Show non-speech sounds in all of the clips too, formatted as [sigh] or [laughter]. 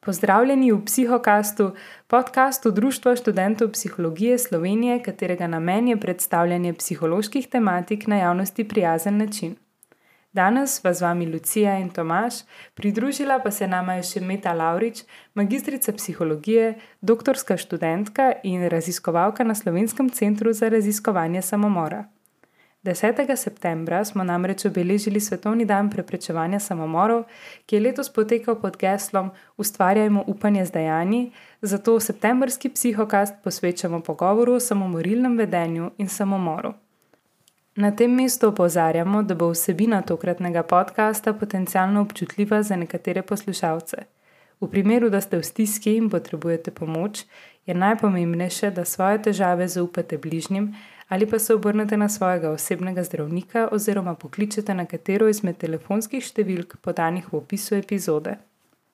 Pozdravljeni v Psihokastu, podkastu Društva študentov psihologije Slovenije, katerega namen je predstavljanje psiholoških tematik na javnosti prijazen način. Danes pa z vami Lucija in Tomaš, pridružila pa se nama je še Meta Laurič, magistrica psihologije, doktorska študentka in raziskovalka na Slovenskem centru za raziskovanje samomora. 10. septembra smo namreč obeležili Svetovni dan preprečevanja samomorov, ki je letos potekal pod geslom Ustvarjajmo upanje z dejanji, zato septembrski psihokast posvečamo pogovoru o samomorilnem vedenju in samomoru. Na tem mestu opozarjamo, da bo vsebina tokratnega podcasta potencialno občutljiva za nekatere poslušalce. V primeru, da ste v stiski in potrebujete pomoč, je najpomembnejše, da svoje težave zaupate bližnjim ali pa se obrnete na svojega osebnega zdravnika oziroma pokličete na katero izmed telefonskih številk podanih v opisu epizode.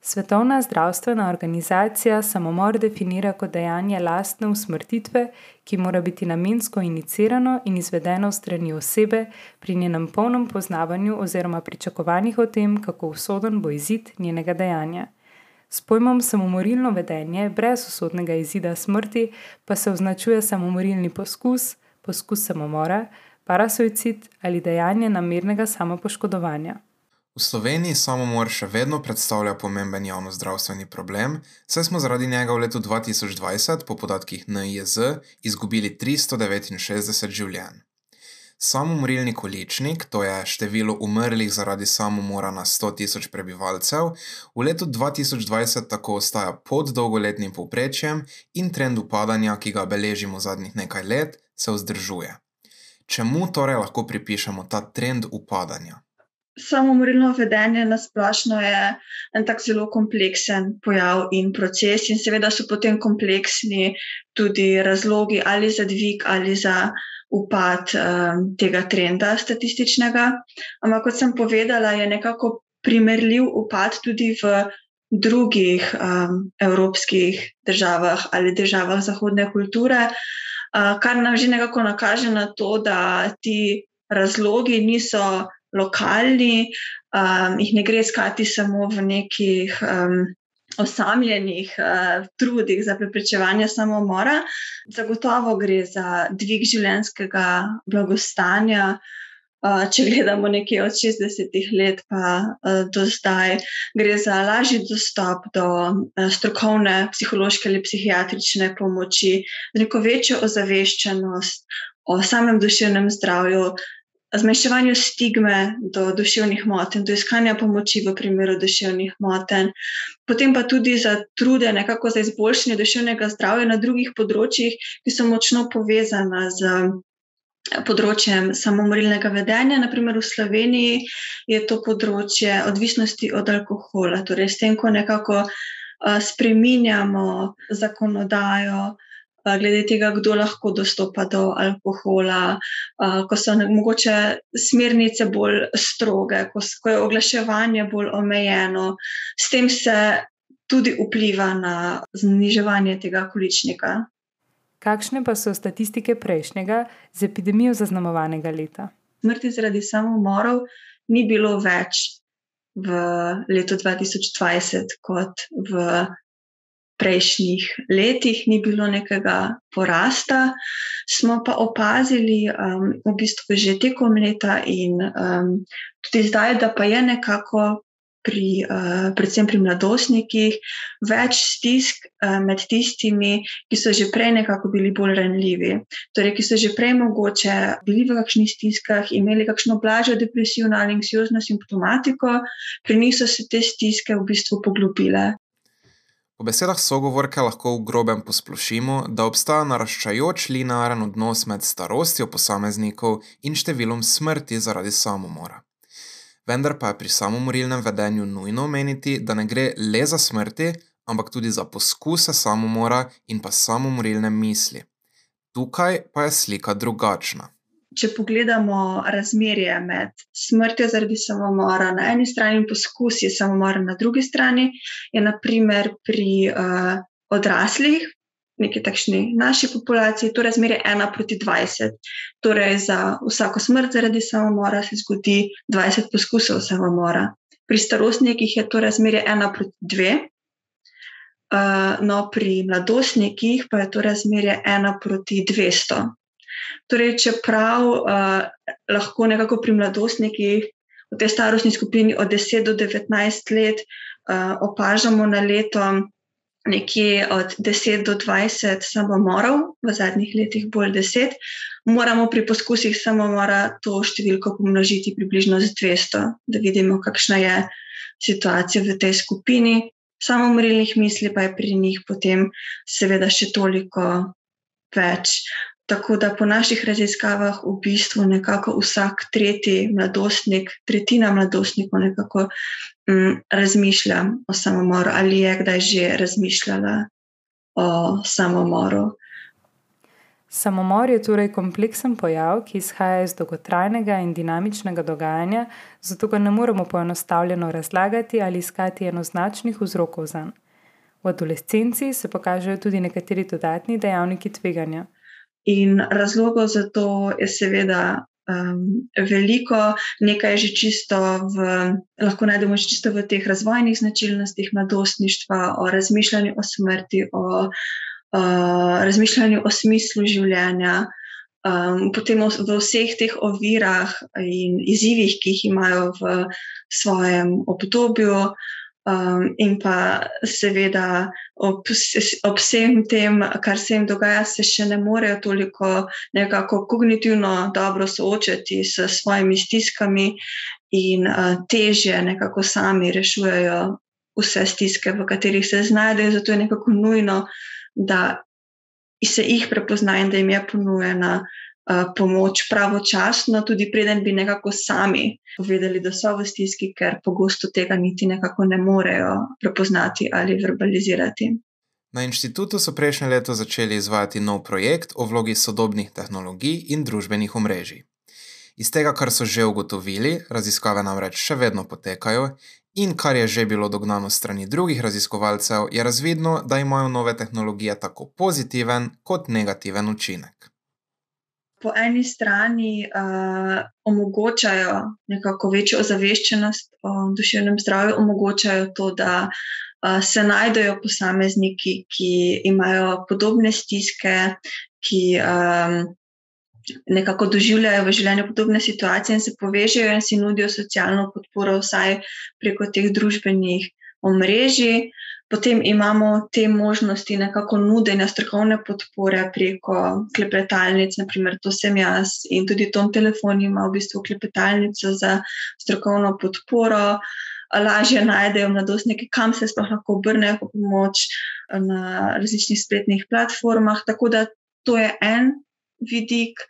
Svetovna zdravstvena organizacija samomor definira kot dejanje lastne usmrtitve, ki mora biti namensko inicirano in izvedeno strani osebe pri njenem polnem poznavanju oziroma pričakovanjih o tem, kako usoden bo izid njenega dejanja. S pojmom samomorilno vedenje brez usodnega izida smrti pa se označuje samomorilni poskus, poskus samomora, parasuicid ali dejanje namernega samopoškodovanja. V Sloveniji samomor še vedno predstavlja pomemben javnozdravstveni problem, saj smo zaradi njega v letu 2020 po podatkih NIJZ izgubili 369 življenj. Samomorilni količnik, to je število umrlih zaradi samomora na 100 tisoč prebivalcev, v letu 2020 tako ostaja pod dolgoletnim povprečjem in trend upadanja, ki ga beležimo zadnjih nekaj let, se vzdržuje. Čemu torej lahko pripišemo ta trend upadanja? Samomorilno vedenje na splošno je en tak zelo kompleksen pojav in proces, in seveda so potem kompleksni tudi razlogi ali za dvig ali za upad um, tega trenda statističnega. Ampak, kot sem povedala, je nekako primerljiv upad tudi v drugih um, evropskih državah ali državah zahodne kulture, uh, kar nam že nekako nakaže na to, da ti razlogi niso lokalni, um, jih ne gre iskati samo v nekih. Um, osamljenih uh, trudih za preprečevanje samomora. Zagotovo gre za dvig življenjskega blagostanja. Uh, če gledamo nekje od 60-ih let, pa uh, do zdaj, gre za lažji dostop do uh, strokovne, psihološke ali psihiatrične pomoči, neko večjo ozaveščenost o samem duševnem zdravju, zmanjševanju stigme do duševnih motenj, do iskanja pomoči v primeru duševnih motenj, potem pa tudi za trude nekako za izboljšanje duševnega zdravja na drugih področjih, ki so močno povezana z. Področjem samomorilnega vedenja, naprimer v Sloveniji, je to področje odvisnosti od alkohola. Torej, s tem, ko nekako uh, spreminjamo zakonodajo, glede tega, kdo lahko dostopa do alkohola, ko so mogoče smernice bolj stroge, ko, ko je oglaševanje bolj omejeno, s tem se tudi vpliva na zniževanje tega količnika. Kakšne pa so statistike prejšnjega z epidemijo zaznamovanega leta? Smrti zaradi samomorov ni bilo več v letu 2020 kot v prejšnjih letih ni bilo nekega porasta, smo pa opazili um, v bistvu že tekom leta in um, tudi zdaj, da pa je nekako. Pri, uh, predvsem pri mladostnikih, več stisk uh, med tistimi, ki so že prej nekako bili bolj ranljivi. Torej, ki so že prej mogoče bili v kakšnih stiskah, imeli kakšno blažjo depresivno ali anksiozno simptomatiko, pri njih so se te stiske v bistvu poglobile. Po besedah sogovorke lahko v grobem posplošimo, da obstaja naraščajoč linearen odnos med starostjo posameznikov in številom smrti zaradi samomora. Vendar pa je pri samomorilnem vedenju nujno omeniti, da ne gre le za smrti, ampak tudi za poskuse samomora in pa samomorilne misli. Tukaj pa je slika drugačna če pogledamo razmerje med smrtjo zaradi samomora na eni strani in poskusi samomora na drugi strani, je naprimer pri uh, odraslih, neki takšni naši populaciji, to razmerje 1 proti 20. Torej, za vsako smrt zaradi samomora se zgodi 20 poskusov samomora. Pri starostnikih je to razmerje 1 proti 2. uh, no, pri mladostnikih pa je to razmerje ena proti 200. Torej, čeprav uh, lahko nekako pri mladostnikih v tej starostni skupini od 10 do 19 let uh, opažamo na leto nekje od 10 do 20 samomorov, v zadnjih letih bolj 10, moramo pri poskusih samomora to številko pomnožiti približno z 200, da vidimo, kakšna je situacija v tej skupini. Samomorilnih misli pa je pri njih potem seveda še toliko več. Tako da po naših raziskavah v bistvu nekako vsak tretji mladostnik, tretjina mladostnikov nekako mm, razmišlja o samomoru ali je kdaj že razmišljala o samomoru. Samomor je torej kompleksen pojav, ki izhaja iz dolgotrajnega in dinamičnega dogajanja, zato ga ne moremo poenostavljeno razlagati ali iskati enoznačnih vzrokov za njega. V adolescenci se pokažejo tudi nekateri dodatni dejavniki tveganja. In razlogov za to je seveda um, veliko, nekaj je že čisto v, lahko najdemo že čisto v teh razvojnih značilnostih mladostništva, o razmišljanju o smrti, o uh, razmišljanju o smislu življenja. Um, potem v vseh teh ovirah in izzivih, ki jih imajo v svojem obdobju, Um, in pa seveda ob, ob vsem tem, kar se jim dogaja, se še ne morejo toliko nekako kognitivno dobro soočati s svojimi stiskami in uh, težje nekako sami rešujejo vse stiske, v katerih se znajdejo. Zato je nekako nujno, da se jih prepozna in da jim je ponujena pomoč pravočasno, tudi preden bi nekako sami povedali, da so v stiski, ker pogosto tega niti nekako ne morejo prepoznati ali verbalizirati. Na inštitutu so prejšnje leto začeli izvajati nov projekt o vlogi sodobnih tehnologij in družbenih omrežij. Iz tega, kar so že ugotovili, raziskave namreč še vedno potekajo, in kar je že bilo dognano strani drugih raziskovalcev, je razvidno, da imajo nove tehnologije tako pozitiven kot negativen učinek po eni strani uh, omogočajo nekako večjo ozaveščenost o duševnem zdravju, omogočajo to, da uh, se najdejo posamezniki, ki imajo podobne stiske, ki um, nekako doživljajo v življenju podobne situacije in se povežejo in si nudijo socialno podporo, vsaj preko teh družbenih omrežij. Potem imamo te možnosti nekako nudenja strokovne podpore preko klepetalnic, naprimer to sem jaz in tudi Tom Telefon ima v bistvu klepetalnico za strokovno podporo. Lažje najdejo mladostniki, kam se sploh lahko obrnejo po pomoč na različnih spletnih platformah. Tako da to je en vidik.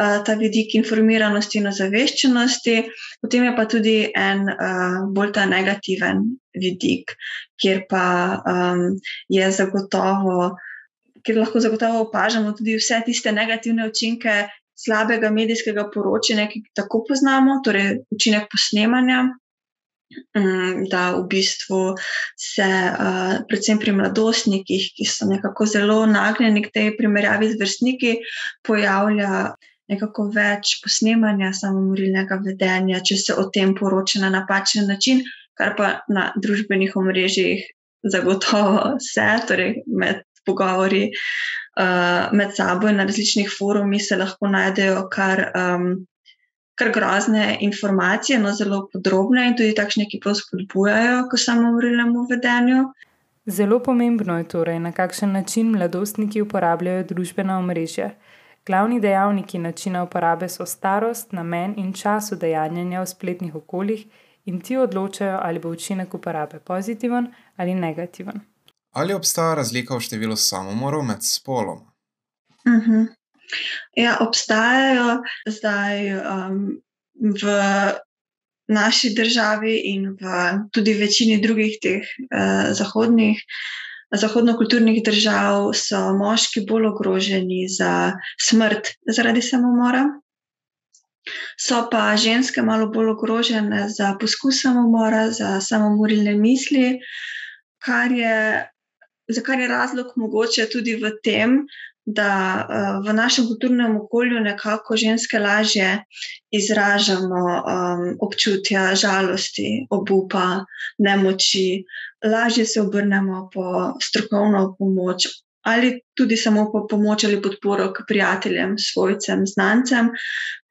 Uh, ta vidik informiranosti in ozaveščenosti, potem je pa tudi en uh, bolj ta negativen vidik, kjer pa um, je zagotovo, kjer lahko zagotovo opažamo tudi vse tiste negativne učinke slabega medijskega poročanja, ki jih tako poznamo, torej učinek posnemanja. Da, v bistvu se, uh, predvsem pri mladostnikih, ki so nekako zelo nagnjeni k tej primerjavi z vrstniki, pojavlja nekako več posnemanja samomorilnega vedenja, če se o tem poroča na napačen način, kar pa na družbenih omrežjih zagotovo se, torej med pogovori uh, med sabo in na različnih forumih se lahko najdejo kar. Um, Kar grozne informacije, no zelo podrobne, in tudi takšne, ki pa spodbujajo k samomorilnemu vedenju. Zelo pomembno je torej, na kakšen način mladostniki uporabljajo družbena omrežja. Glavni dejavniki načina uporabe so starost, namen in čas udejanjanja v spletnih okoljih, in ti odločajo, ali bo učinek uporabe pozitiven ali negativen. Ali obstaja razlika v številu samomorov med spoloma? Uh mhm. -huh. Ja, obstajajo zdaj um, v naši državi in v tudi večini drugih teh uh, zahodnih zahodnokulturnih držav so moški bolj ogroženi za smrt zaradi samomora. So pa ženske malo bolj ogrožene za poskus samomora, za samomorilne misli, kar je, za kar je razlog mogoče tudi v tem, da v našem kulturnem okolju nekako ženske lažje izražamo um, občutja žalosti, obupa, nemoči, lažje se obrnemo po strokovno pomoč. Ali tudi samo po pomoč ali podporo k prijateljem, svojcem, znancem,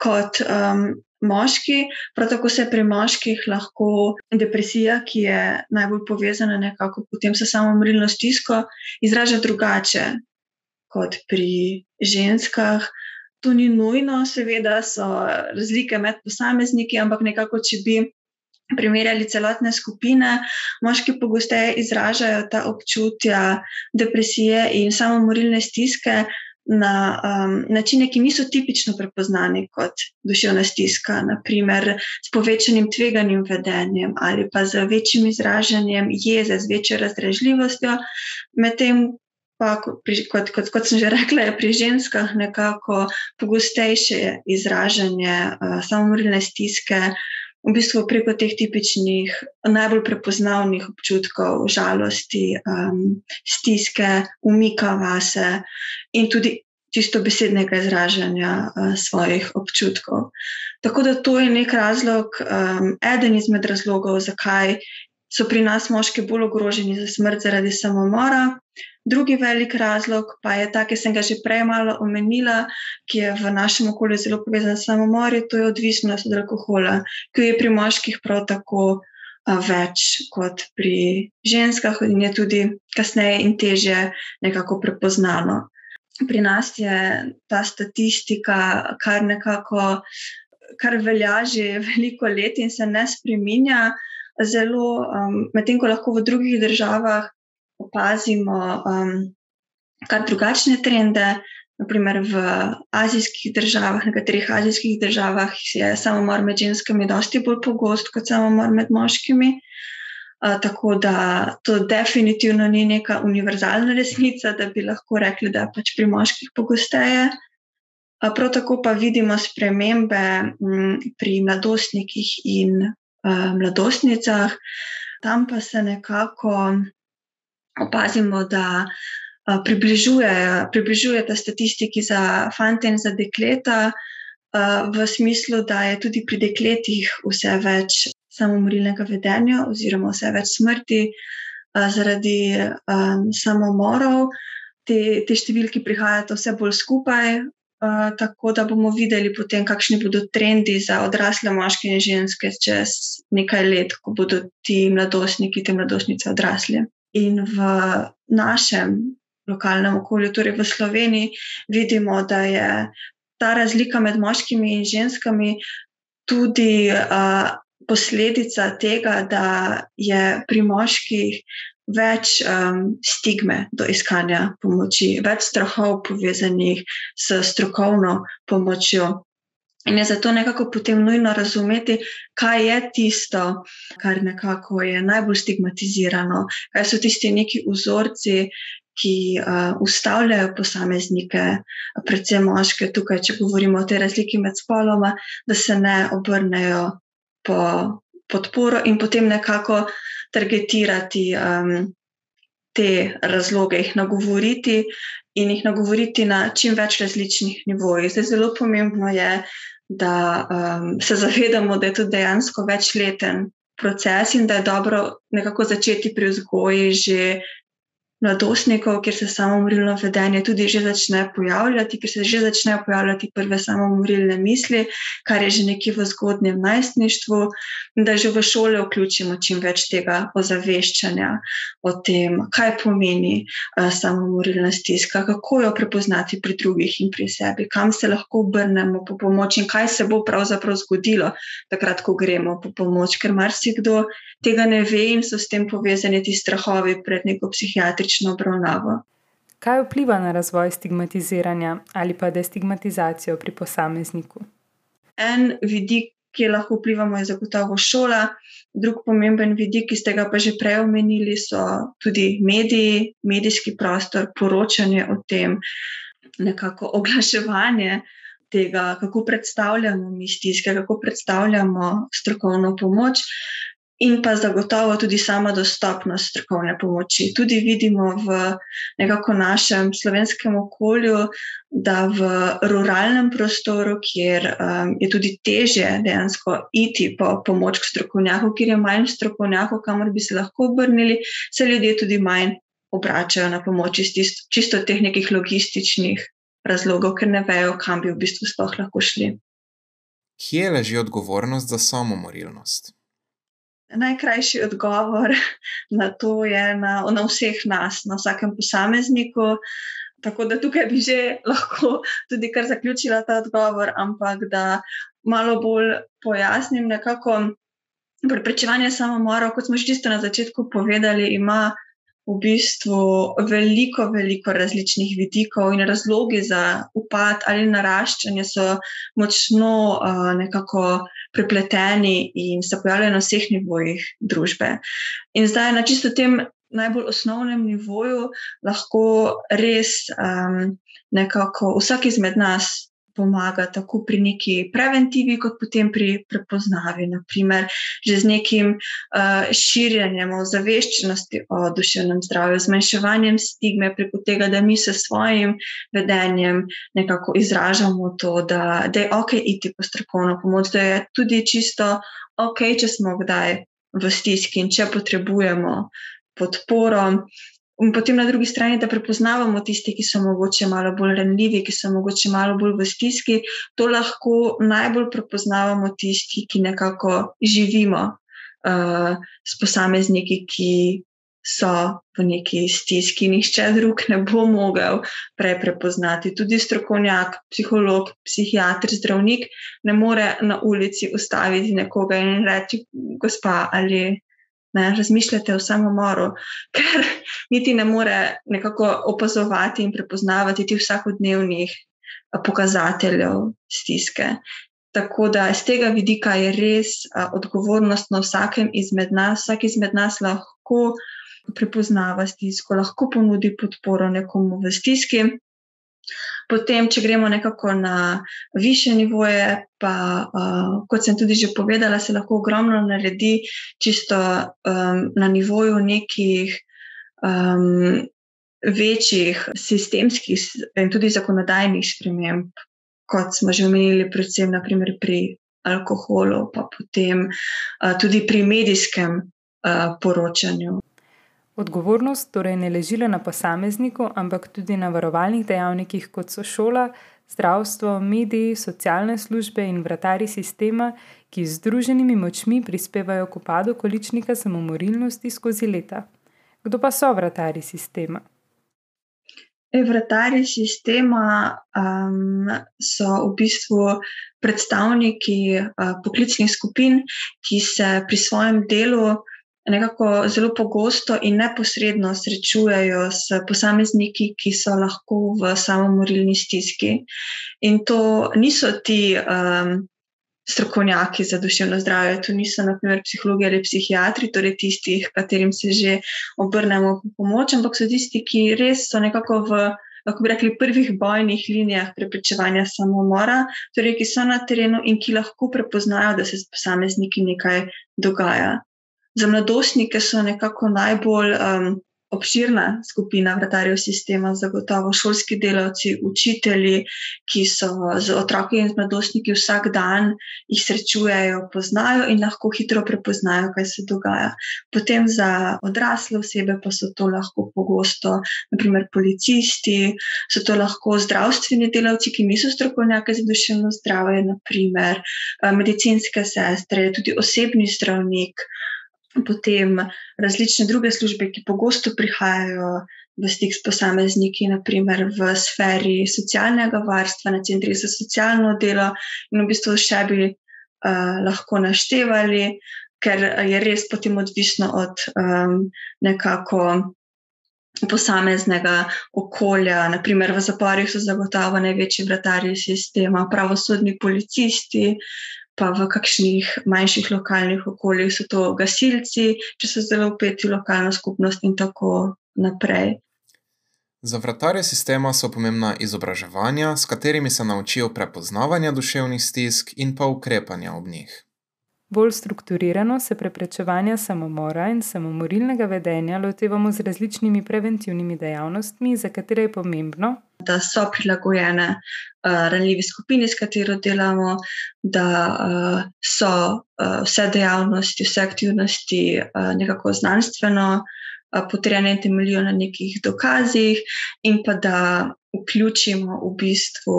kot um, moški. Prav tako se pri moških lahko depresija, ki je najbolj povezana nekako potem s samomorilno stisko, izraža drugače kot pri ženskah. To ni nujno, seveda so razlike med posamezniki, ampak nekako, če bi primerjali celotne skupine, moški pogosteje izražajo ta občutja depresije in samomorilne stiske na um, načine, ki niso tipično prepoznani kot duševna stiska, naprimer s povečanim tveganim vedenjem ali pa z večjim izražanjem jeze, z večjo razdražljivostjo, medtem pa, kot, kot, kot sem že rekla, je pri ženskah nekako pogostejše izražanje uh, samomorilne stiske, v bistvu preko teh tipičnih, najbolj prepoznavnih občutkov, žalosti, um, stiske, umika vase in tudi čisto besednega izražanja uh, svojih občutkov. Tako da to je nek razlog, um, eden izmed razlogov, zakaj so pri nas moški bolj ogroženi za smrt zaradi samomora. Drugi velik razlog pa je ta, ki sem ga že prej malo omenila, ki je v našem okolju zelo povezan s samomori, to je odvisnost od alkohola, ki je pri moških prav tako a, več kot pri ženskah in je tudi kasneje in teže nekako prepoznano. Pri nas je ta statistika kar nekako, kar velja že [laughs] veliko let in se ne spreminja zelo, um, medtem ko lahko v drugih državah opazimo um, kar drugačne trende. Naprimer, v azijskih državah, nekaterih azijskih državah je samomor med ženskami dosti bolj pogost kot samomor med moškimi. Uh, tako da to definitivno ni neka univerzalna resnica, da bi lahko rekli, da pač pri moških pogosteje. Uh, prav tako pa vidimo spremembe m, pri mladostnikih in mladostnicah. Tam pa se nekako opazimo, da uh, približuje, približuje ta statistiki za fante in za dekleta, v smislu, da je tudi pri dekletih vse več samomorilnega vedenja, oziroma vse več smrti zaradi samomorov. Te, te številke prihajajo vse bolj skupaj, Uh, tako da bomo videli, potem, kakšni bodo trendi za odrasle moške in ženske čez nekaj let, ko bodo ti mladostniki, te mladostnice odrasli. In v našem lokalnem okolju, torej v Sloveniji, vidimo, da je ta razlika med moškimi in ženskami tudi uh, posledica tega, da je pri moških več um, stigme do iskanja pomoči, več strahov povezanih s strokovno pomočjo. In je zato nekako potem nujno razumeti, kaj je tisto, kar nekako je najbolj stigmatizirano, kaj so tisti neki vzorci, ki uh, ustavljajo posameznike, predvsem moške, tukaj, če govorimo o tej razliki med spoloma, da se ne obrnejo po podporo in potem nekako targetirati um, te razloge, jih nagovoriti in jih nagovoriti na čim več različnih nivojih. Zdaj, zelo pomembno je, da um, se zavedamo, da je to dejansko večleten proces in da je dobro nekako začeti pri vzgoji že mladostnikov, kjer se samomorilno vedenje tudi že začne pojavljati, kjer se že začnejo pojavljati prve samomorilne misli, kar je že nekje v zgodnjem najstništvu, da že v šole vključimo čim več tega ozaveščanja o tem, kaj pomeni uh, samomorilna stiska, kako jo prepoznati pri drugih in pri sebi, kam se lahko obrnemo po pomoč in kaj se bo pravzaprav zgodilo takrat, ko gremo po pomoč, ker marsikdo tega ne ve in so s tem povezani ti strahovi pred neko psihiatrično specifično obravnavo. Kaj vpliva na razvoj stigmatiziranja ali pa destigmatizacijo pri posamezniku? En vidik, ki lahko vplivamo, je zagotovo šola, drug pomemben vidik, ki ste ga pa že prej omenili, so tudi mediji, medijski prostor, poročanje o tem, nekako oglaševanje. Tega, kako predstavljamo mi stiske, kako predstavljamo strokovno pomoč. In pa zagotovo tudi sama dostopnost strokovne pomoči. Tudi vidimo v nekako našem slovenskem okolju, da v ruralnem prostoru, kjer um, je tudi teže dejansko iti po pomoč k strokovnjaku, kjer je manj strokovnjakov, kamor bi se lahko obrnili, se ljudje tudi manj obračajo na pomoč iz tist, čisto teh nekih logističnih razlogov, ker ne vejo, kam bi v bistvu sploh lahko šli. Kje leži odgovornost za samomorilnost? Najkrajši odgovor [laughs] na to je na, na vseh nas, na vsakem posamezniku. Tako da tukaj bi že [laughs] lahko tudi kar zaključila ta odgovor, ampak da malo bolj pojasnim, nekako preprečevanje samomorov, kot smo že čisto na začetku povedali, ima v bistvu veliko, veliko različnih vidikov in razlogi za upad ali naraščanje so močno uh, nekako prepleteni in se pojavljajo na vseh nivojih družbe. In zdaj na čisto tem najbolj osnovnem nivoju lahko res um, nekako vsak izmed nas pomaga tako pri neki preventivi, kot potem pri prepoznavi. Naprimer, že z nekim uh, širjenjem ozaveščenosti o duševnem zdravju, zmanjševanjem stigme preko tega, da mi se svojim vedenjem nekako izražamo to, da, da je ok iti po strokovno pomoč, da je tudi čisto ok, če smo kdaj v stiski in če potrebujemo podporo. In potem na drugi strani, da prepoznavamo tiste, ki so mogoče malo bolj renljivi, ki so mogoče malo bolj v stiski, to lahko najbolj prepoznavamo tisti, ki nekako živimo uh, s posamezniki, ki so v neki stiski. Nihče drug ne bo mogel prej prepoznati. Tudi strokovnjak, psiholog, psihiatr, zdravnik ne more na ulici ustaviti nekoga in reči: Gospa ali ne, razmišljate o samomoru, [laughs] ker niti ne more nekako opazovati in prepoznavati tih vsakodnevnih pokazateljev stiske. Tako da z tega vidika je res a, odgovornost na vsakem izmed nas, vsak izmed nas lahko prepoznava stisko, lahko ponudi podporo nekomu v stiski. Potem, če gremo nekako na više nivoje, pa uh, kot sem tudi že povedala, se lahko ogromno naredi čisto um, na nivoju nekih um, večjih sistemskih in tudi zakonodajnih sprememb, kot smo že omenili, predvsem naprimer, pri alkoholu, pa potem uh, tudi pri medijskem uh, poročanju. Odgovornost torej ne leži le na posamezniku, ampak tudi na varovalnih dejavnikih, kot so šola, zdravstvo, mediji, socialne službe in vratari sistema, ki z združenimi močmi prispevajo k upadu količnika samomorilnosti skozi leta. Kdo pa so vratari sistema? E, vratari sistema um, so v bistvu predstavniki uh, poklicnih skupin, ki se pri svojem delu nekako zelo pogosto in neposredno srečujejo s posamezniki, ki so lahko v samomorilni stiski. In to niso ti um, strokovnjaki za duševno zdravje, to niso naprimer psihologi ali psihiatri, torej tisti, katerim se že obrnemo po pomoč, ampak so tisti, ki res so nekako v. Lahko bi rekli, prvih bojnih linijah preprečevanja samomora, torej ki so na terenu in ki lahko prepoznajo, da se s posamezniki nekaj dogaja. Za mladostnike so nekako najbolj um, obširna skupina vratarjev sistema, zagotovo šolski delavci, učitelji, ki so z otroki in z mladostniki vsak dan jih srečujejo, poznajo in lahko hitro prepoznajo, kaj se dogaja. Potem za odrasle osebe pa so to lahko pogosto, naprimer, policisti, so to lahko zdravstveni delavci, ki niso strokovnjaki za duševno zdravje, naprimer uh, medicinske sestre, tudi osebni zdravnik potem različne druge službe, ki pogosto prihajajo v stik s posamezniki, naprimer v sferi socialnega varstva, na centrih za socialno delo, in v bistvu še bi uh, lahko naštevali, ker je res potem odvisno od um, nekako. Posameznega okolja, naprimer v zaporih, so zagotovo največji vratarji sistema, pravosodni policisti, pa v kakšnih manjših lokalnih okoljih so to gasilci, če so zelo upeti v lokalno skupnost in tako naprej. Za vratarje sistema so pomembna izobraževanja, s katerimi se naučijo prepoznavanja duševnih stisk in pa ukrepanja ob njih. Bolj strukturirano se preprečevanja samomora in samomorilnega vedenja lotevamo z različnimi preventivnimi dejavnostmi, za katere je pomembno, da so prilagojene uh, ranljivi skupini, s katero delamo, da uh, so uh, vse dejavnosti, vse aktivnosti uh, nekako znanstveno uh, potrjene in temeljijo na nekih dokazih, in pa da vključimo v bistvu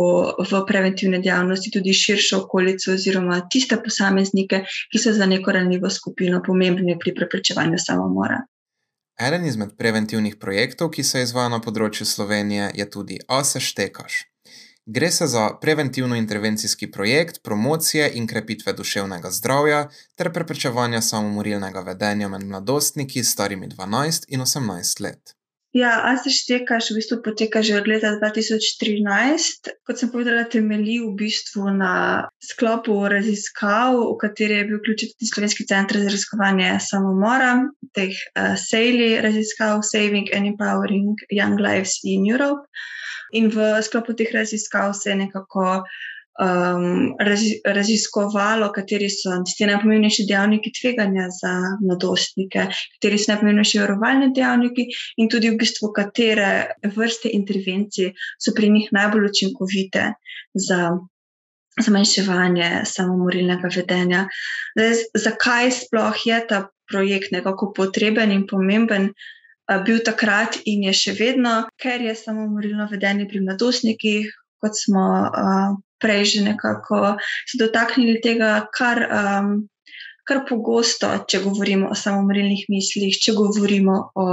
v preventivne dejavnosti tudi širšo okolico oziroma tiste posameznike, ki so za neko ranljivo skupino pomembni pri preprečevanju samomora. Eden izmed preventivnih projektov, ki se izvaja na področju Slovenije, je tudi Ase Štekaš. Gre se za preventivno-intervencijski projekt promocije in krepitve duševnega zdravja ter preprečevanja samomorilnega vedenja med mladostniki starimi 12 in 18 let. Ja, Asiš tekaš v bistvu poteka že od leta 2013. Kot sem povedala, temelji v bistvu na sklopu raziskav, v kateri je bil vključen tudi Slovenski center za raziskovanje samomora, teh uh, SEJLI raziskav, Saving and Empowering Young Lives in Europe. In v sklopu teh raziskav se je nekako um, raziskovalo, kateri so ti najpomembnejši dejavniki tveganja za mladostnike, kateri so najpomembnejši varovalni dejavniki, in tudi v bistvu, katere vrste intervencij so pri njih najbolj učinkovite za zmanjševanje samomorilnega vedenja. Zdaj, zakaj sploh je ta projekt nekako potreben in pomemben? Bil takrat in je še vedno, ker je samomorilno vedenje pri mladostnikih, kot smo uh, prej že nekako se dotaknili tega, kar, um, kar pogosto, če govorimo o samomorilnih mislih, če govorimo o,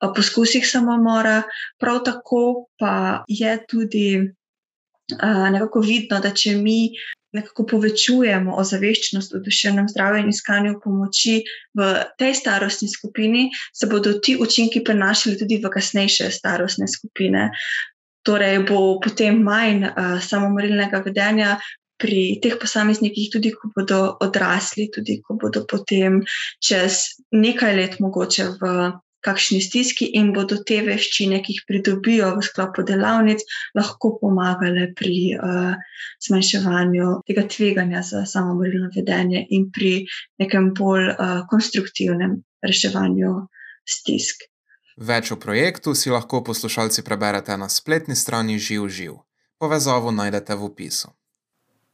o poskusih samomora. Prav tako pa je tudi uh, nekako vidno, da če mi. Nekako povečujemo ozaveščenost o duševnem zdravju in iskanju pomoči v tej starostni skupini, se bodo ti učinki prenašali tudi v kasnejše starostne skupine. Torej, bo potem manj uh, samomorilnega vedenja pri teh posameznikih, tudi ko bodo odrasli, tudi ko bodo potem čez nekaj let mogoče v kakšni stiski in bodo te veščine, ki jih pridobijo v sklopu delavnic, lahko pomagale pri uh, zmanjševanju tega tveganja za samomorilno vedenje in pri nekem bolj uh, konstruktivnem reševanju stisk. Več o projektu si lahko poslušalci preberete na spletni strani Živ Živ. Povezavo najdete v opisu.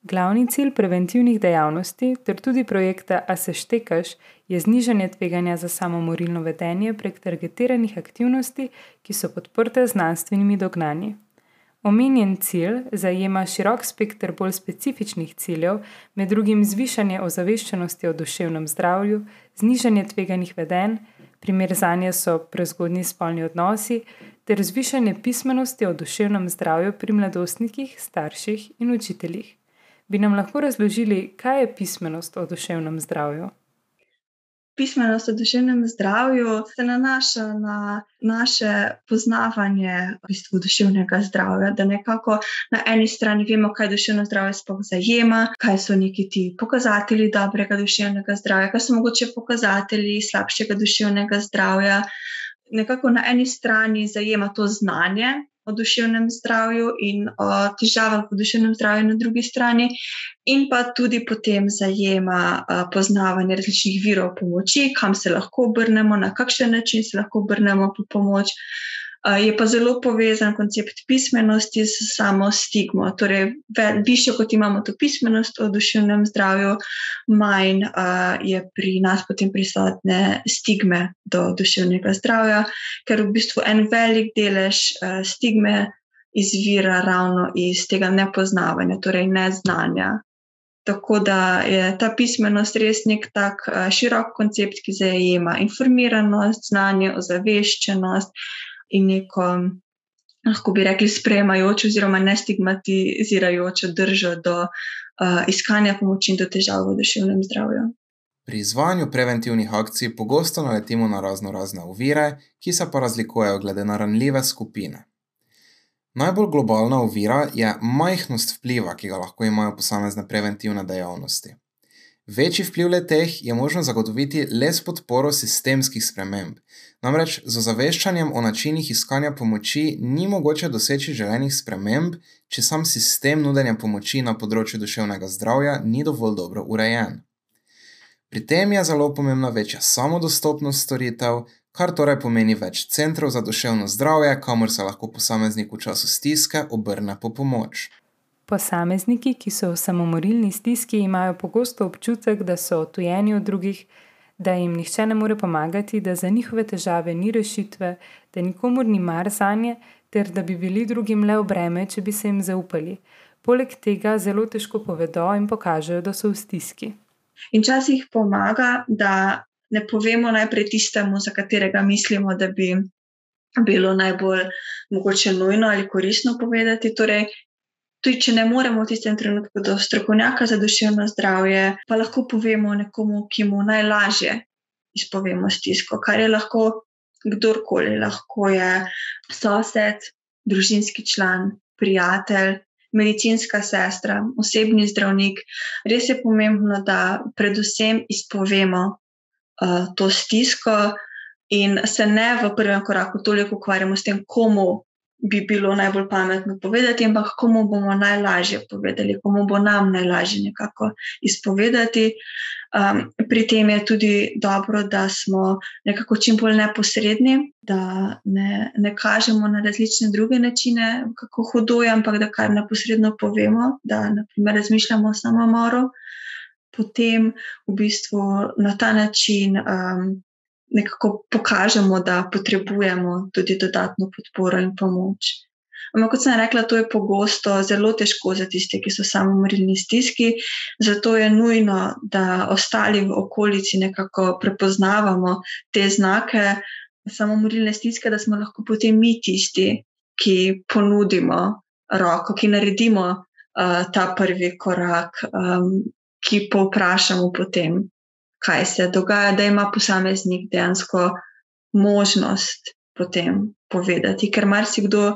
Glavni cilj preventivnih dejavnosti ter tudi projekta A se štekaš je znižanje tveganja za samomorilno vedenje prek targetiranih aktivnosti, ki so podprte z znanstvenimi dognanji. Omenjen cilj zajema širok spektr bolj specifičnih ciljev, med drugim zvišanje ozaveščenosti o duševnem zdravju, znižanje tveganih vedenj, Primer za nje so prezgodni spolni odnosi ter zvišanje pismenosti o duševnem zdravju pri mladostnikih, starših in učiteljih. Bi nam lahko razložili, kaj je pismenost o duševnem zdravju? Pismenost o duševnem zdravju se nanaša na naše poznavanje v bistvu duševnega zdravja. Da nekako na eni strani vemo, kaj duševno zdravje sploh zajema, kaj so neki ti pokazatelji dobrega duševnega zdravja, kaj so mogoče pokazatelji slabšega duševnega zdravja. Nekako na eni strani zajema to znanje, o duševnem zdravju in o težavah v duševnem zdravju na drugi strani, in pa tudi potem zajema poznavanje različnih virov pomoči, kam se lahko obrnemo, na kakšen način se lahko obrnemo po pomoč. Je pa zelo povezan koncept pismenosti s samo stigmo. Torej, više kot imamo to pismenost o duševnem zdravju, manj uh, je pri nas potem prisotne stigme do duševnega zdravja, ker v bistvu en velik delež uh, stigme izvira ravno iz tega nepoznavanja, torej neznanja. Tako da je ta pismenost res nek tak širok koncept, ki zajema informiranost, znanje, ozaveščenost in neko, lahko bi rekli, sprejemajočo oziroma nestigmatizirajočo držo do uh, iskanja pomoči in do težav v duševnem zdravju. Pri izvajanju preventivnih akcij pogosto naletimo na razno razne ovire, ki se pa razlikujejo glede na ranljive skupine. Najbolj globalna ovira je majhnost vpliva, ki ga lahko imajo posamezne preventivne dejavnosti. Večji vpliv le teh je možno zagotoviti le s podporo sistemskih sprememb. Namreč z ozaveščanjem o načinih iskanja pomoči ni mogoče doseči želenih sprememb, če sam sistem nudenja pomoči na področju duševnega zdravja ni dovolj dobro urejen. Pri tem je zelo pomembna večja samodostopnost storitev, kar torej pomeni več centrov za duševno zdravje, kamor se lahko posameznik v času stiske obrne po pomoč. Posamezniki, ki so v samomorilni stiski, imajo pogosto občutek, da so odtujeni od drugih, da jim nihče ne more pomagati, da za njihove težave ni rešitve, da nikomor ni mar za nje, ter da bi bili drugim le obreme, če bi se jim zaupali. Poleg tega zelo težko povedo in pokažejo, da so v stiski. In včasih pomaga, da ne povemo najprej tistemu, za katerega mislimo, da bi bilo najbolj mogoče nujno ali koristno povedati. Torej, tudi če ne moremo v tistem trenutku do strokovnjaka za duševno zdravje, pa lahko povemo nekomu, ki mu najlažje izpovemo stisko, kar je lahko kdorkoli, lahko je sosed, družinski član, prijatelj medicinska sestra, osebni zdravnik. Res je pomembno, da predvsem izpovemo uh, to stisko in se ne v prvem koraku toliko ukvarjamo s tem, komu bi bilo najbolj pametno povedati, ampak komu bomo najlažje povedali, komu bo nam najlažje nekako izpovedati. Um, pri tem je tudi dobro, da smo nekako čim bolj neposredni, da ne, ne kažemo na različne druge načine, kako hudo je, ampak da kar neposredno povemo, da naprimer, razmišljamo o samomoru. Potem v bistvu na ta način um, nekako pokažemo, da potrebujemo tudi dodatno podporo in pomoč. Ampak, kot sem rekla, to je pogosto zelo težko za tiste, ki so samomorilni stiski, zato je nujno, da ostali v okolici nekako prepoznavamo te znake samomorilne stiske, da smo lahko potem mi tisti, ki ponudimo roko, ki naredimo uh, ta prvi korak, um, ki povprašamo potem kaj se dogaja, da ima posameznik dejansko možnost potem povedati, ker marsikdo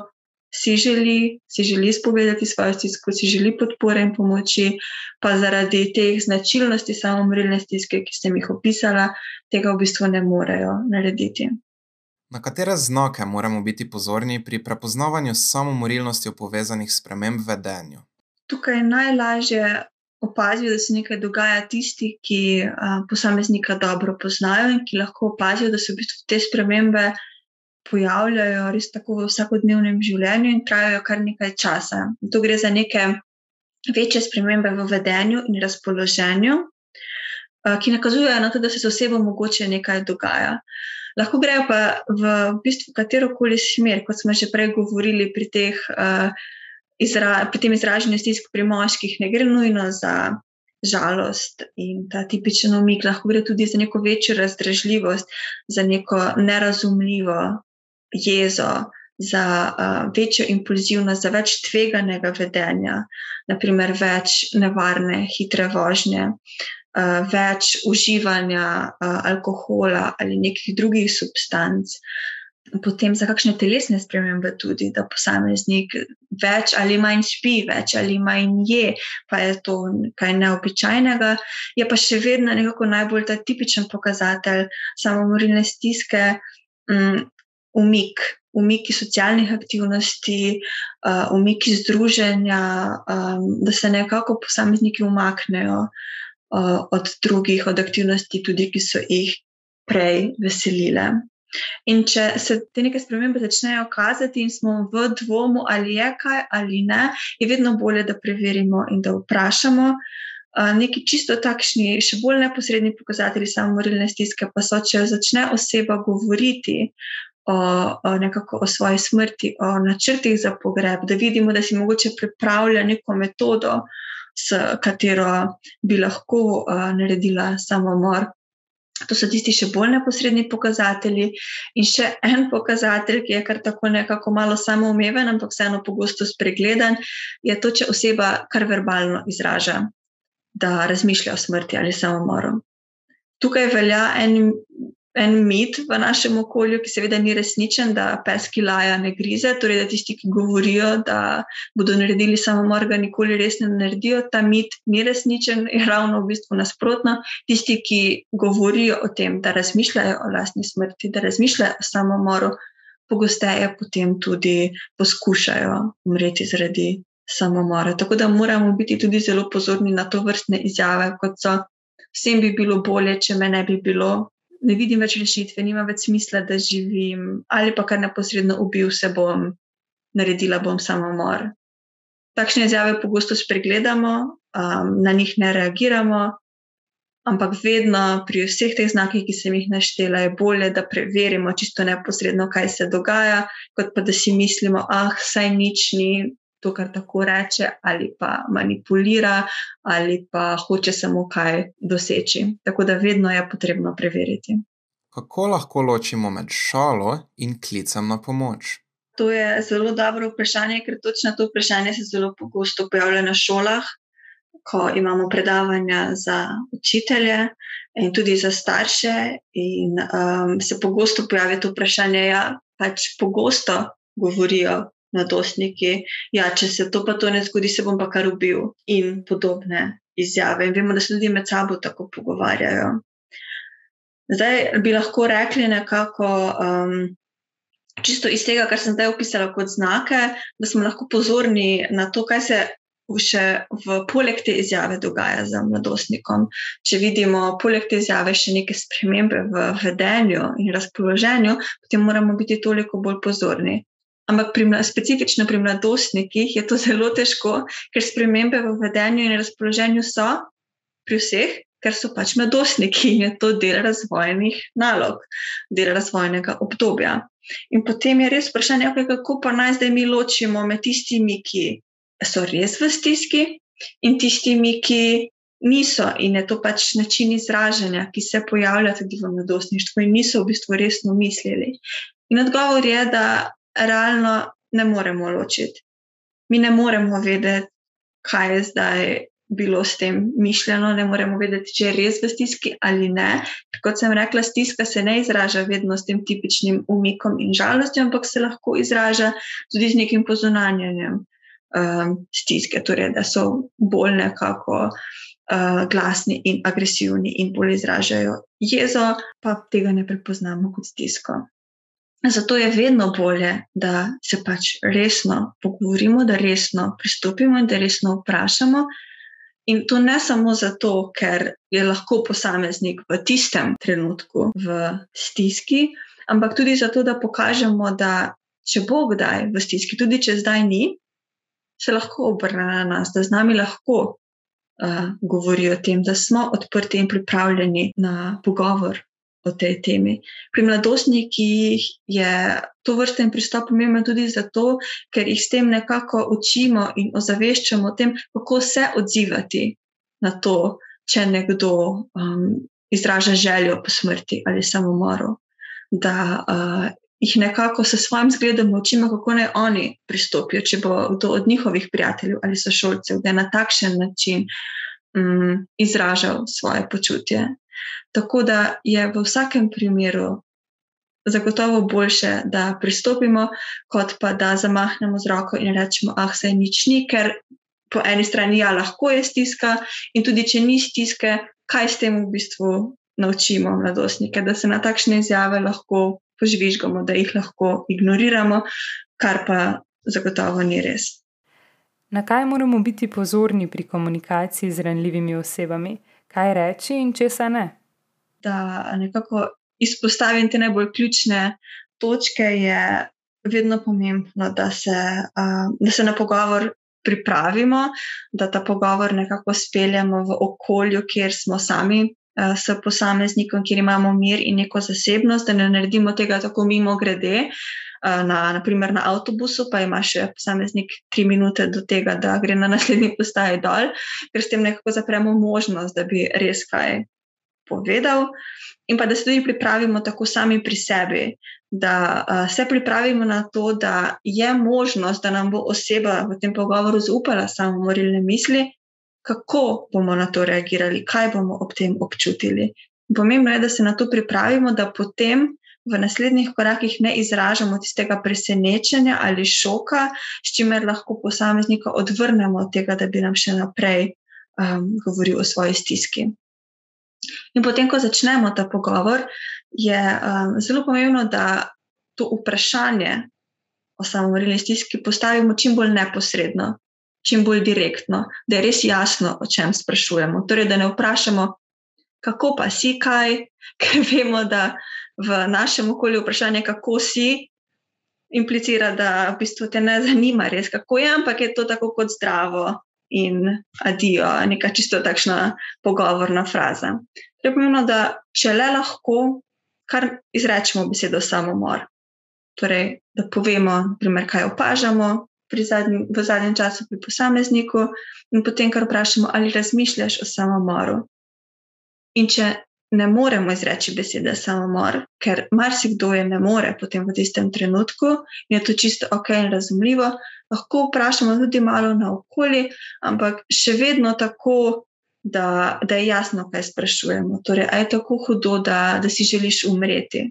si želi, si želi spovedati svojo stisko, si želi podpore in pomoči, pa zaradi teh značilnosti samomorilne stiske, ki ste jih opisala, tega v bistvu ne morejo narediti. Na katere znake moramo biti pozorni pri prepoznavanju samomorilnosti povezanih sprememb v vedenju? Tukaj je najlažje opazijo, da se nekaj dogaja tisti, ki a, posameznika dobro poznajo in ki lahko opazijo, da se v bistvu te spremembe pojavljajo res tako v vsakodnevnem življenju in trajajo kar nekaj časa. To gre za neke večje spremembe v vedenju in razpoloženju, a, ki nakazujejo na to, da se z osebo mogoče nekaj dogaja. Lahko grejo pa v bistvu katero koli smer, kot smo že prej govorili pri teh. A, izra, pri tem izražanju stisk pri moških ne gre nujno za žalost in ta tipičen umik, lahko gre tudi za neko večjo razdražljivost, za neko nerazumljivo jezo, za uh, večjo impulzivnost, za več tveganega vedenja, naprimer več nevarne, hitre vožnje. Uh, več uživanja uh, alkohola ali nekih drugih substanc, uh, potem za kakšne telesne spremembe, tudi da posameznik več ali manj spi, več ali manj je, pa je to kaj neobičajnega, je pa še vedno nekako najbolj ta tipičen pokazatelj samomorilne stiske, um, umik. Umiki socialnih aktivnosti, uh, umiki združenja, um, da se nekako posamezniki umaknejo uh, od drugih, od aktivnosti, tudi ki so jih prej veselile. In če se te neke spremembe začnejo kazati in smo v dvomu, ali je kaj ali ne, je vedno bolje, da preverimo in da vprašamo. Neki čisto takšni, še bolj neposredni pokazatelji samomorilne stiske pa so, če začne oseba govoriti o, o, nekako, o svoji smrti, o načrtih za pogreb, da vidimo, da si mogoče pripravlja neko metodo, s katero bi lahko uh, naredila samomor. To so tisti še bolj neposredni pokazatelji. In še en pokazatelj, ki je kar tako nekako malo samoumeven, ampak vseeno pogosto spregledan, je to, če oseba kar verbalno izraža, da razmišlja o smrti ali samomoru. Tukaj velja en en mit v našem okolju, ki seveda ni resničen, da pes, ki laja, ne grize. Torej, da tisti, ki govorijo, da bodo naredili samomor, ga nikoli res ne naredijo. Ta mit ni resničen, je ravno v bistvu nasprotno. Tisti, ki govorijo o tem, da razmišljajo o lastni smrti, da razmišljajo o samomoru, pogosteje potem tudi poskušajo umreti zaradi samomora. Tako da moramo biti tudi zelo pozorni na to vrstne izjave, kot so vsem bi bilo bolje, če me ne bi bilo, ne vidim več rešitve, nima več smisla, da živim, ali pa kar neposredno ubil se bom, naredila bom samomor. Takšne izjave pogosto spregledamo, um, na njih ne reagiramo, ampak vedno pri vseh teh znakih, ki sem jih naštela, je bolje, da preverimo čisto neposredno, kaj se dogaja, kot pa da si mislimo, ah, saj nič ni, to, kar tako reče, ali pa manipulira, ali pa hoče samo kaj doseči. Tako da vedno je potrebno preveriti. Kako lahko ločimo med šalo in klicem na pomoč? To je zelo dobro vprašanje, ker točno to vprašanje se zelo pogosto pojavlja na šolah, ko imamo predavanja za učitelje in tudi za starše. In um, se pogosto pojavi to vprašanje, da ja, pač pogosto govorijo mladostniki, ja, če se to pa to ne zgodi, se bom pa kar ubil in podobne izjave. In vemo, da se ljudi med sabo tako pogovarjajo. Zdaj bi lahko rekli nekako, um, čisto iz tega, kar sem zdaj opisala kot znake, da smo lahko pozorni na to, kaj se še v poleg te izjave dogaja z mladostnikom. Če vidimo poleg te izjave še neke spremembe v vedenju in razpoloženju, potem moramo biti toliko bolj pozorni. Ampak pri, specifično pri mladostnikih je to [laughs] zelo težko, ker spremembe v vedenju in razpoloženju so pri vseh, ker so pač mladostniki in je to del razvojnih nalog, del razvojnega obdobja. In potem je res vprašanje, okay, kako pa naj zdaj mi ločimo med tistimi, ki so res v stiski in tistimi, ki niso. In je to pač način izražanja, ki se pojavlja tudi v mladostništvu in niso v bistvu resno mislili. In odgovor je, da realno ne moremo ločiti. Mi ne moremo vedeti, kaj je zdaj bilo s tem mišljeno, ne moremo vedeti, če je res v stiski ali ne. Kot sem rekla, stiska se ne izraža vedno s tem tipičnim umikom in žalostjo, ampak se lahko izraža tudi z nekim pozunanjanjem um, stiske, torej da so bolj nekako. Uh, glasni in agresivni, in bolj izražajo jezo, pa tega ne prepoznamo kot stisko. Zato je vedno bolje, da se pač resno pogovorimo, da resno pristopimo in da resno vprašamo. In to ne samo zato, ker je lahko posameznik v tistem trenutku v stiski, ampak tudi zato, da pokažemo, da če bo kdaj v stiski, tudi če zdaj ni, se lahko obrne na nas, da z nami lahko uh, govori o tem, da smo odprti in pripravljeni na pogovor o tej temi. Pri mladostnikih je to vrsten pristop pomemben tudi zato, ker jih s tem nekako učimo in ozaveščamo o tem, kako se odzivati na to, če nekdo um, izraža željo po smrti ali samomoru. Da uh, jih nekako s svojim zgledom učimo, kako naj oni pristopijo, če bo kdo od njihovih prijateljev ali sošolcev, da je na takšen način um, izražal svoje počutje. Tako da je v vsakem primeru zagotovo boljše, da pristopimo, kot pa da zamahnemo z roko in rečemo, ah, se nič ni, ker po eni strani ja, lahko je stiska, in tudi če ni stiske, kaj s tem v bistvu naučimo mladostnike, da se na takšne izjave lahko požvižgamo, da jih lahko ignoriramo, kar pa zagotovo ni res. Na kaj moramo biti pozorni pri komunikaciji z ranljivimi osebami? Kaj reči in česa ne. Da nekako izpostavim te najbolj ključne točke, je vedno pomembno, da se, da se na pogovor pripravimo, da ta pogovor nekako speljemo v okolju, kjer smo sami. S posameznikom, kjer imamo mir in neko zasebnost, da ne naredimo tega tako mimo grede, na, naprimer na avtobusu, pa ima še posameznik tri minute do tega, da gre na naslednji postaji dol, ker s tem nekako zapremo možnost, da bi res kaj povedal. In pa da se tudi pripravimo tako sami pri sebi, da uh, se pripravimo na to, da je možnost, da nam bo oseba v tem pogovoru zaupala samo morilne misli, kako bomo na to reagirali, kaj bomo ob tem občutili. Pomembno je, da se na to pripravimo, da potem v naslednjih korakih ne izražamo tistega presenečenja ali šoka, s čimer lahko posameznika odvrnemo od tega, da bi nam še naprej um, govoril o svoji stiski. In potem, ko začnemo ta pogovor, je um, zelo pomembno, da to vprašanje o samomorilni stiski postavimo čim bolj neposredno, čim bolj direktno, da je res jasno, o čem sprašujemo. Torej, da ne vprašamo, kako pa si kaj, [laughs] ker vemo, da v našem okolju vprašanje, kako si, implicira, da v bistvu te ne zanima res, kako je, ampak je to tako kot zdravo in adijo, neka čisto takšna pogovorna fraza. Torej, pomembno, da če le lahko, kar izrečemo besedo samomor. Torej, da povemo, primer, kaj opažamo zadnji, v zadnjem času pri posamezniku, in potem, kar vprašamo, ali razmišljaš o samomoru. In če ne moremo izreči besede samomor, ker marsikdo je ne more potem v tistem trenutku in je to čisto ok in razumljivo. Lahko vprašamo tudi malo na okolje, ampak še vedno tako, da, da je jasno, kaj sprašujemo. Torej, je tako hudo, da, da si želiš umreti.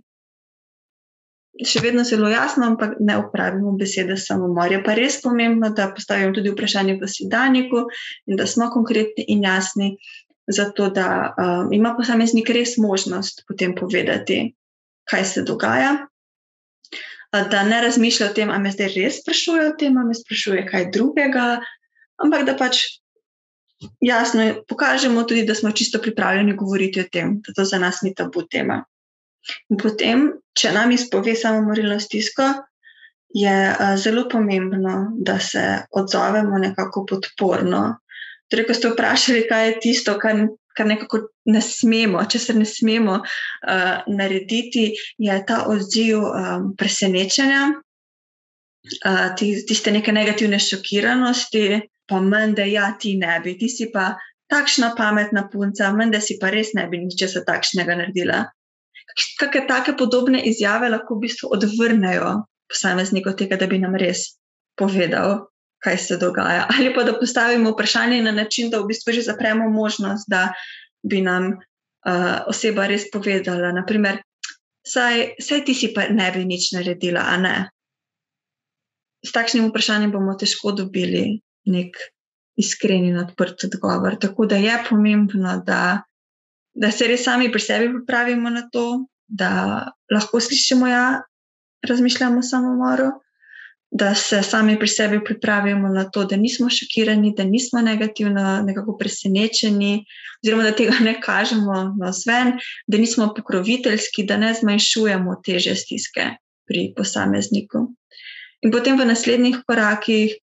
Še vedno zelo jasno, ampak ne upravimo besede samomor. Je pa res pomembno, da postavimo tudi vprašanje v sedajniku in da smo konkretni in jasni, zato da um, ima posameznik res možnost potem povedati, kaj se dogaja. Da ne razmišlja o tem, ali me zdaj res sprašuje o tem, ali me sprašuje kaj drugega, ampak da pač jasno pokažemo tudi, da smo čisto pripravljeni govoriti o tem, da to za nas ni tabu tema. In potem, če nam izpove samo morilno stisko, je zelo pomembno, da se odzovemo nekako podporno, Torej, ko ste vprašali, kaj je tisto, kar, kar nekako ne smemo, če se ne smemo uh, narediti, je ta odziv um, presenečenja, uh, tiste neke negativne šokiranosti, pa meni, da ja, ti ne bi, ti si pa takšna pametna punca, meni, da si pa res ne bi ničesar takšnega naredila. Kakšne take podobne izjave lahko v bistvu odvrnejo posameznika od tega, da bi nam res povedal, kaj se dogaja. Ali pa da postavimo vprašanje na način, da v bistvu že zapremo možnost, da bi nam uh, oseba res povedala. Naprimer, saj, saj ti si pa ne bi nič naredila, a ne. S takšnim vprašanjem bomo težko dobili nek iskren in odprt odgovor. Tako da je pomembno, da, da se res sami pri sebi pripravimo na to, da lahko slišimo, da ja, razmišljamo o samomoru da se sami pri sebi pripravimo na to, da nismo šokirani, da nismo negativno nekako presenečeni, oziroma da tega ne kažemo na sven, da nismo pokroviteljski, da ne zmanjšujemo teže stiske pri posamezniku. In potem v naslednjih korakih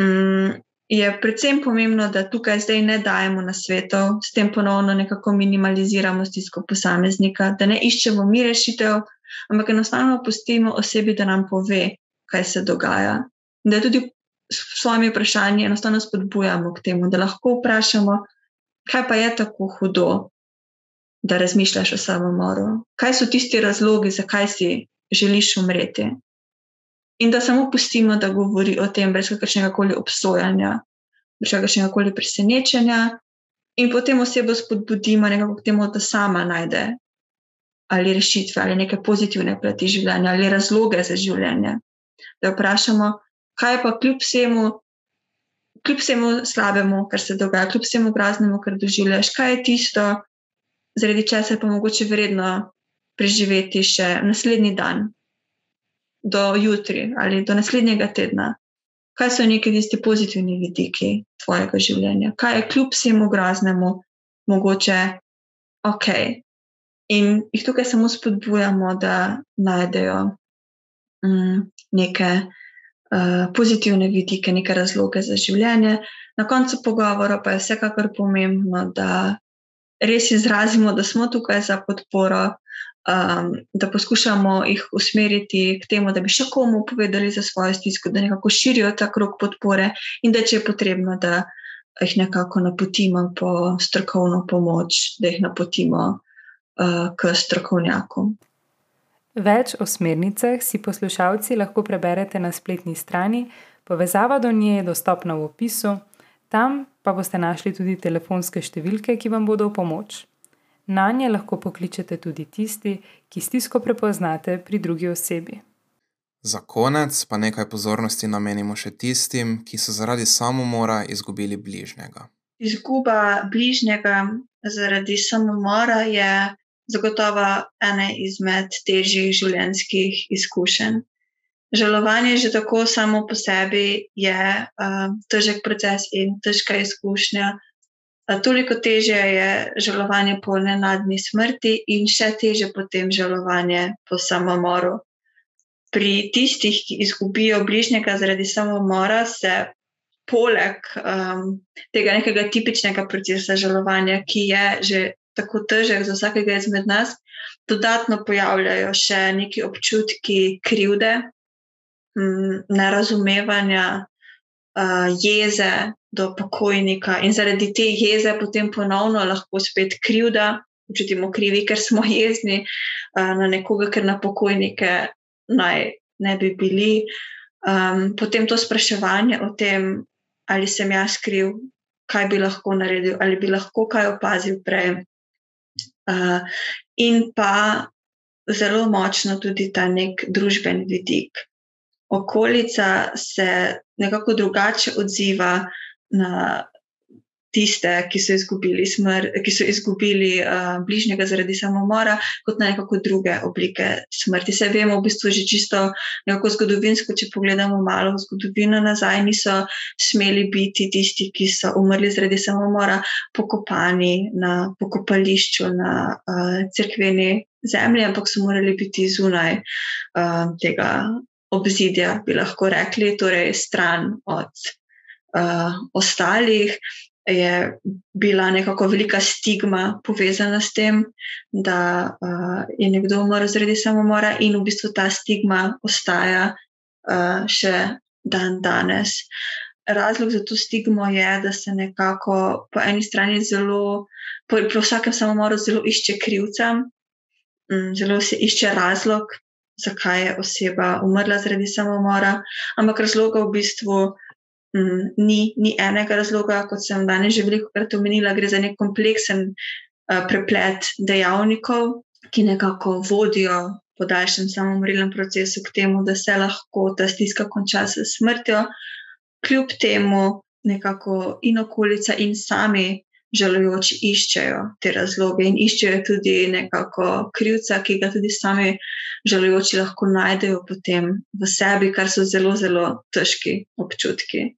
um, je predvsem pomembno, da tukaj zdaj ne dajemo na svetov, s tem ponovno nekako minimaliziramo stisko posameznika, da ne iščemo mi rešitev, ampak enostavno pustimo osebi, da nam pove, kaj se dogaja. In da tudi s svojimi vprašanji enostavno spodbujamo k temu, da lahko vprašamo, kaj pa je tako hudo, da razmišljaš o samomoru, kaj so tisti razlogi, zakaj si želiš umreti. In da samo pustimo, da govori o tem, brez kakršnega koli obsojanja, brez kakršnega koli presenečenja, in potem osebo spodbudimo nekako k temu, da sama najde ali rešitve, ali neke pozitivne plati življenja, ali razloge za življenje. Da vprašamo, kaj pa kljub vsemu, kljub vsemu slabemu, kar se dogaja, kljub vsemu groznemu, kar doživljaš, kaj je tisto, zaradi česar pa mogoče vredno preživeti še naslednji dan, do jutri ali do naslednjega tedna. Kaj so neki tisti pozitivni vidiki tvojega življenja, kaj je kljub vsemu groznemu, mogoče ok. In jih tukaj samo spodbujamo, da najdejo um, neke uh, pozitivne vidike, neke razloge za življenje. Na koncu pogovora pa je vsekakor pomembno, da res izrazimo, da smo tukaj za podporo, um, da poskušamo jih usmeriti k temu, da bi še komu povedali za svojo stisko, da nekako širijo ta krok podpore in da če je potrebno, da jih nekako napotimo po strokovno pomoč, da jih napotimo uh, k strokovnjakom. Več o smernicah si poslušalci lahko preberete na spletni strani, povezava do nje je dostopna v opisu, tam pa boste našli tudi telefonske številke, ki vam bodo v pomoč. Na nje lahko pokličete tudi tisti, ki stisko prepoznate pri drugi osebi. Za konec pa nekaj pozornosti namenimo še tistim, ki so zaradi samomora izgubili bližnjega. Izguba bližnjega zaradi samomora je zagotovo ena izmed težjih življenjskih izkušenj. Žalovanje že tako samo po sebi je uh, težek proces in težka izkušnja. Toliko teže je žalovanje po nenadni smrti, in še teže potem žalovanje po samomoru. Pri tistih, ki izgubijo bližnjega zaradi samomora, se poleg um, tega nekega tipičnega procesa žalovanja, ki je že tako težek za vsakega izmed nas, dodatno pojavljajo še neki občutki krivde, um, nerazumevanja, uh, jeze, do pokojnika in zaradi te jeze potem ponovno lahko spet krivda, občutimo krivi, ker smo jezni na nekoga, ker na pokojnike naj ne bi bili. Um, potem to spraševanje o tem, ali sem jaz kriv, kaj bi lahko naredil, ali bi lahko kaj opazil prej. Uh, in pa zelo močno tudi ta nek družben vidik. Okolica se nekako drugače odziva na tiste, ki so izgubili, smr, ki so izgubili uh, bližnjega zaradi samomora, kot na nekako druge oblike smrti. Se vemo, v bistvu že čisto nekako zgodovinsko, če pogledamo malo v zgodovino nazaj, niso smeli biti tisti, ki so umrli zaradi samomora, pokopani na pokopališču, na uh, crkveni zemlji, ampak so morali biti zunaj uh, tega obzidja, bi lahko rekli, torej stran od uh, ostalih, je bila nekako velika stigma povezana s tem, da uh, je nekdo umrl zaradi samomora, in v bistvu ta stigma ostaja uh, še dan danes. Razlog za to stigmo je, da se nekako po eni strani zelo, po, po vsakem samomoru, zelo išče krivca, um, zelo se išče razlog, zakaj je oseba umrla zaradi samomora, ampak razloga v bistvu. Mm, ni, ni enega razloga, kot sem danes že veliko krat omenila, gre za nek kompleksen uh, preplet dejavnikov, ki nekako vodijo po daljšem samomorilnem procesu k temu, da se lahko ta stiska konča s smrtjo. Kljub temu, nekako in okolica, in sami žalujoči iščejo te razloge in iščejo tudi nekako krivca, ki ga tudi sami žalujoči lahko najdejo potem v sebi, kar so zelo, zelo težki občutki.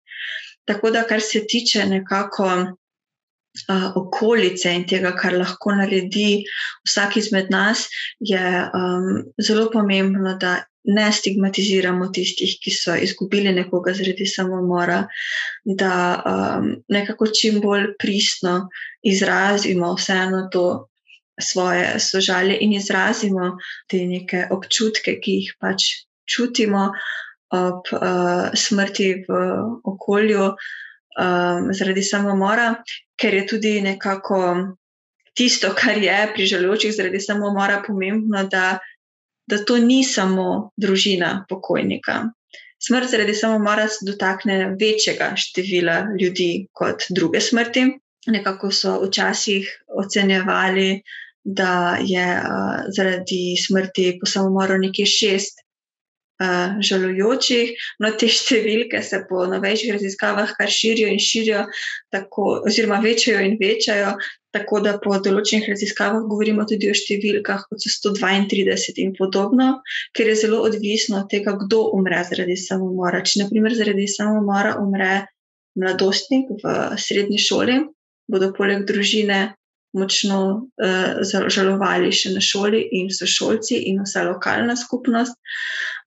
Tako da, kar se tiče nekako uh, okolice in tega, kar lahko naredi vsak izmed nas, je um, zelo pomembno, da ne stigmatiziramo tistih, ki so izgubili nekoga zaradi samomora, da um, nekako čim bolj pristno izrazimo vseeno to svoje sožalje in izrazimo te neke občutke, ki jih pač čutimo ob uh, smrti v okolju um, zaradi samomora, ker je tudi nekako tisto, kar je pri žalujočih zaradi samomora pomembno, da da to ni samo družina pokojnika. Smrt zaradi samomora se dotakne večjega števila ljudi kot druge smrti. Nekako so včasih ocenjevali, da je uh, zaradi smrti po samomoru nekje šest uh, žalujočih, no te številke se po novejših raziskavah kar širijo in širijo, tako, oziroma večajo in večajo, Tako da po določenih raziskavah govorimo tudi o številkah, kot so 132 in podobno, ker je zelo odvisno od tega, kdo umre zaradi samomora. Če naprimer zaradi samomora umre mladostnik v srednji šoli, bodo poleg družine močno uh, žalovali še na šoli in sošolci in vsa lokalna skupnost.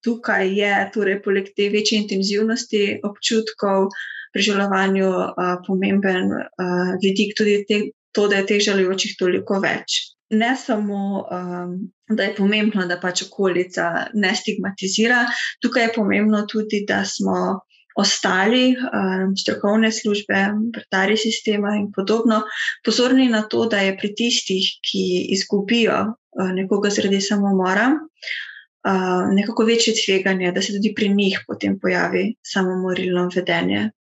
Tukaj je torej poleg te večje intenzivnosti občutkov pri žalovanju uh, pomemben uh, vidik tudi te, to, da je teh žalujočih toliko več. Ne samo, um, da je pomembno, da pač okolica ne stigmatizira, tukaj je pomembno tudi, da smo ostali, um, strokovne službe, vrtari sistema in podobno, pozorni na to, da je pri tistih, ki izgubijo uh, nekoga zaradi samomora, uh, nekako večje tveganje, da se tudi pri njih potem pojavi samomorilno vedenje.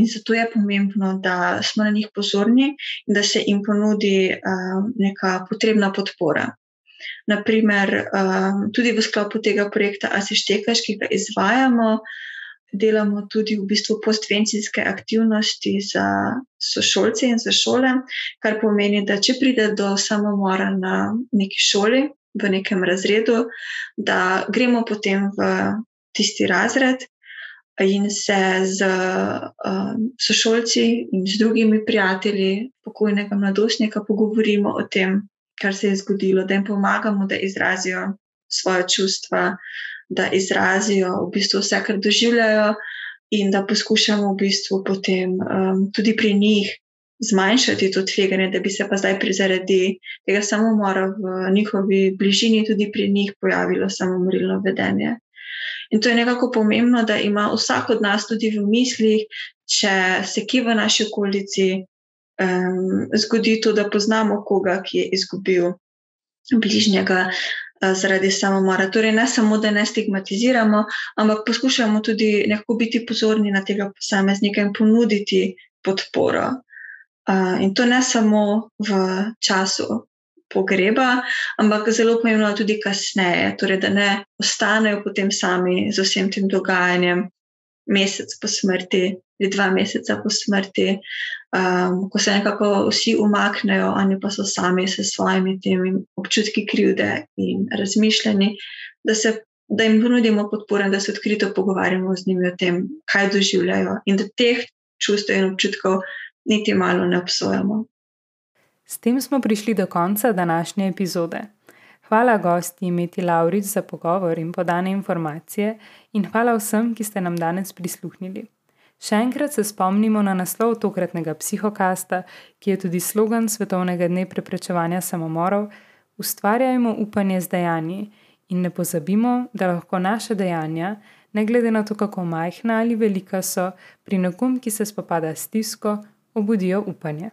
In zato je pomembno, da smo na njih pozorni in da se jim ponudi um, neka potrebna podpora. Naprimer, um, tudi v sklopu tega projekta Asištekaš, ki ga izvajamo, delamo tudi v bistvu postvencijske aktivnosti za sošolce in za šole, kar pomeni, da če pride do samomora na neki šoli, v nekem razredu, da gremo potem v tisti razred in se z uh, sošolci in z drugimi prijatelji pokojnega mladostnika pogovorimo o tem, kar se je zgodilo, da jim pomagamo, da izrazijo svoje čustva, da izrazijo v bistvu vse, kar doživljajo, in da poskušamo v bistvu potem um, tudi pri njih zmanjšati to tveganje, da bi se pa zdaj pri zaradi tega samomora v njihovi bližini tudi pri njih pojavilo samomorilno vedenje. In to je nekako pomembno, da ima vsak od nas tudi v mislih, če se ki v naši okolici um, zgodi to, da poznamo koga, ki je izgubil bližnjega. Zaradi samomora. Torej, ne samo, da ne stigmatiziramo, ampak poskušamo tudi nekako biti pozorni na tega posameznika in ponuditi podporo. In to ne samo v času pogreba, ampak zelo pomembno tudi kasneje, torej, da ne ostanejo potem sami z vsem tem dogajanjem, mesec po smrti ali dva meseca po smrti, um, ko se nekako vsi umaknejo, oni pa so sami s svojimi temi občutki krivde in razmišljanji, da, se, da jim ponudimo podporo in da se odkrito pogovarjamo z njimi o tem, kaj doživljajo in da teh čustev in občutkov niti malo ne obsojamo. S tem smo prišli do konca današnje epizode. Hvala gosti imeti Lauric za pogovor in podane informacije, in hvala vsem, ki ste nam danes prisluhnili. Še enkrat se spomnimo na naslov tokratnega psihokasta, ki je tudi slogan Svetovnega dne preprečevanja samomorov: Ustvarjajmo upanje z dejanji in ne pozabimo, da lahko naše dejanja, ne glede na to, kako majhna ali velika so, pri nekom, ki se spopada s stisko, obudijo upanje.